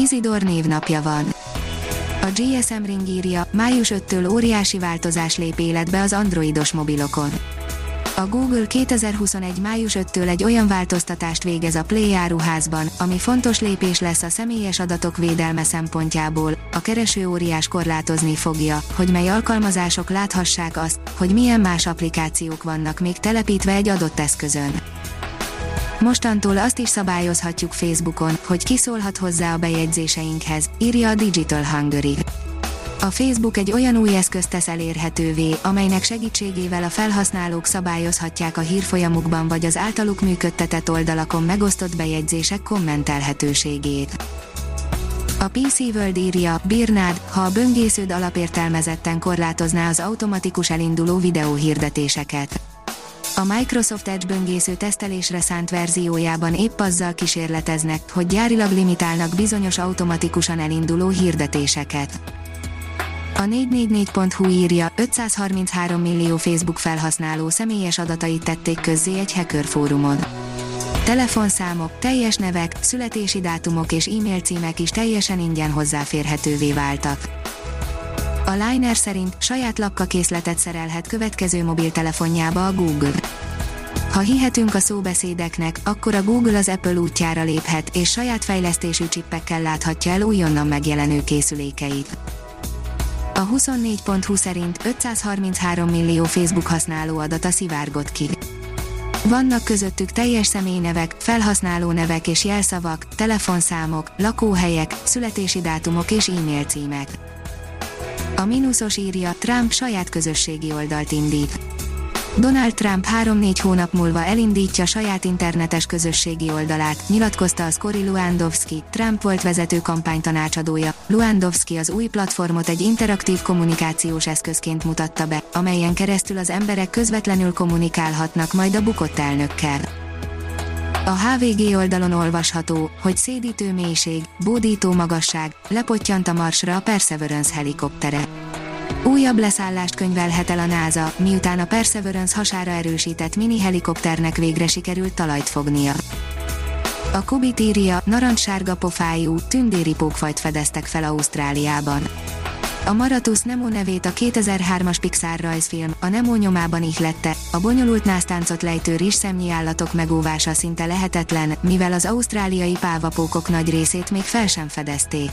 Izidor névnapja van. A GSM Ring írja, május 5-től óriási változás lép életbe az androidos mobilokon. A Google 2021. május 5-től egy olyan változtatást végez a Play áruházban, ami fontos lépés lesz a személyes adatok védelme szempontjából. A kereső óriás korlátozni fogja, hogy mely alkalmazások láthassák azt, hogy milyen más applikációk vannak még telepítve egy adott eszközön. Mostantól azt is szabályozhatjuk Facebookon, hogy kiszólhat hozzá a bejegyzéseinkhez, írja a Digital Hungary. A Facebook egy olyan új eszközt tesz elérhetővé, amelynek segítségével a felhasználók szabályozhatják a hírfolyamukban vagy az általuk működtetett oldalakon megosztott bejegyzések kommentelhetőségét. A PC World írja, bírnád, ha a böngésződ alapértelmezetten korlátozná az automatikus elinduló videóhirdetéseket. A Microsoft Edge böngésző tesztelésre szánt verziójában épp azzal kísérleteznek, hogy gyárilag limitálnak bizonyos automatikusan elinduló hirdetéseket. A 444.hu írja, 533 millió Facebook felhasználó személyes adatait tették közzé egy hacker fórumon. Telefonszámok, teljes nevek, születési dátumok és e-mail címek is teljesen ingyen hozzáférhetővé váltak. A Liner szerint saját lapkakészletet szerelhet következő mobiltelefonjába a Google. Ha hihetünk a szóbeszédeknek, akkor a Google az Apple útjára léphet, és saját fejlesztésű csippekkel láthatja el újonnan megjelenő készülékeit. A 24.20 szerint 533 millió Facebook használó adata szivárgott ki. Vannak közöttük teljes személynevek, felhasználó nevek és jelszavak, telefonszámok, lakóhelyek, születési dátumok és e-mail címek. A mínuszos írja, Trump saját közösségi oldalt indít. Donald Trump 3-4 hónap múlva elindítja saját internetes közösségi oldalát, nyilatkozta az Cory Luandowski, Trump volt vezető kampánytanácsadója. Luandowski az új platformot egy interaktív kommunikációs eszközként mutatta be, amelyen keresztül az emberek közvetlenül kommunikálhatnak majd a bukott elnökkel. A HVG oldalon olvasható, hogy szédítő mélység, bódító magasság, lepottyant a marsra a Perseverance helikoptere. Újabb leszállást könyvelhet el a NASA, miután a Perseverance hasára erősített mini helikopternek végre sikerült talajt fognia. A Kubit írja, narancssárga pofájú, tündéri pókfajt fedeztek fel Ausztráliában. A Maratus Nemo nevét a 2003-as Pixar rajzfilm, a Nemo nyomában ihlette, a bonyolult násztáncot lejtő rizszemnyi állatok megóvása szinte lehetetlen, mivel az ausztráliai pávapókok nagy részét még fel sem fedezték.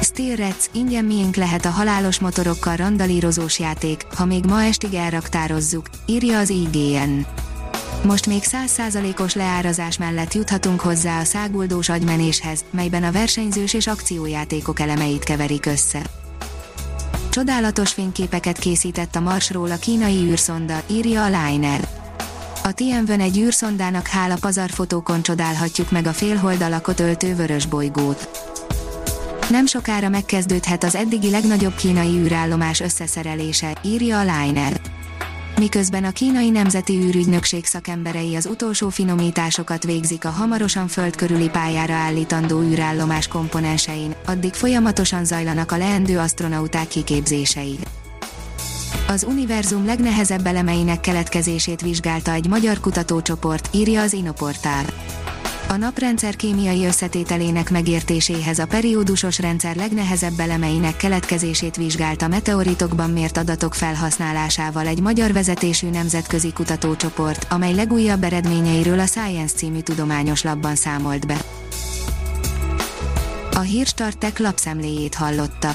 Steel Reds, ingyen miénk lehet a halálos motorokkal randalírozós játék, ha még ma estig elraktározzuk, írja az IGN. Most még 100%-os leárazás mellett juthatunk hozzá a száguldós agymenéshez, melyben a versenyzős és akciójátékok elemeit keverik össze. Csodálatos fényképeket készített a Marsról a kínai űrszonda, írja a Liner. A Tianwen egy űrszondának hála pazarfotókon csodálhatjuk meg a félhold alakot öltő vörös bolygót. Nem sokára megkezdődhet az eddigi legnagyobb kínai űrállomás összeszerelése, írja a Liner miközben a kínai nemzeti űrügynökség szakemberei az utolsó finomításokat végzik a hamarosan föld pályára állítandó űrállomás komponensein, addig folyamatosan zajlanak a leendő astronauták kiképzései. Az univerzum legnehezebb elemeinek keletkezését vizsgálta egy magyar kutatócsoport, írja az Inoportál. A naprendszer kémiai összetételének megértéséhez a periódusos rendszer legnehezebb elemeinek keletkezését vizsgálta meteoritokban mért adatok felhasználásával egy magyar vezetésű nemzetközi kutatócsoport, amely legújabb eredményeiről a Science című tudományos labban számolt be. A Hírstartek lapszemléjét hallotta.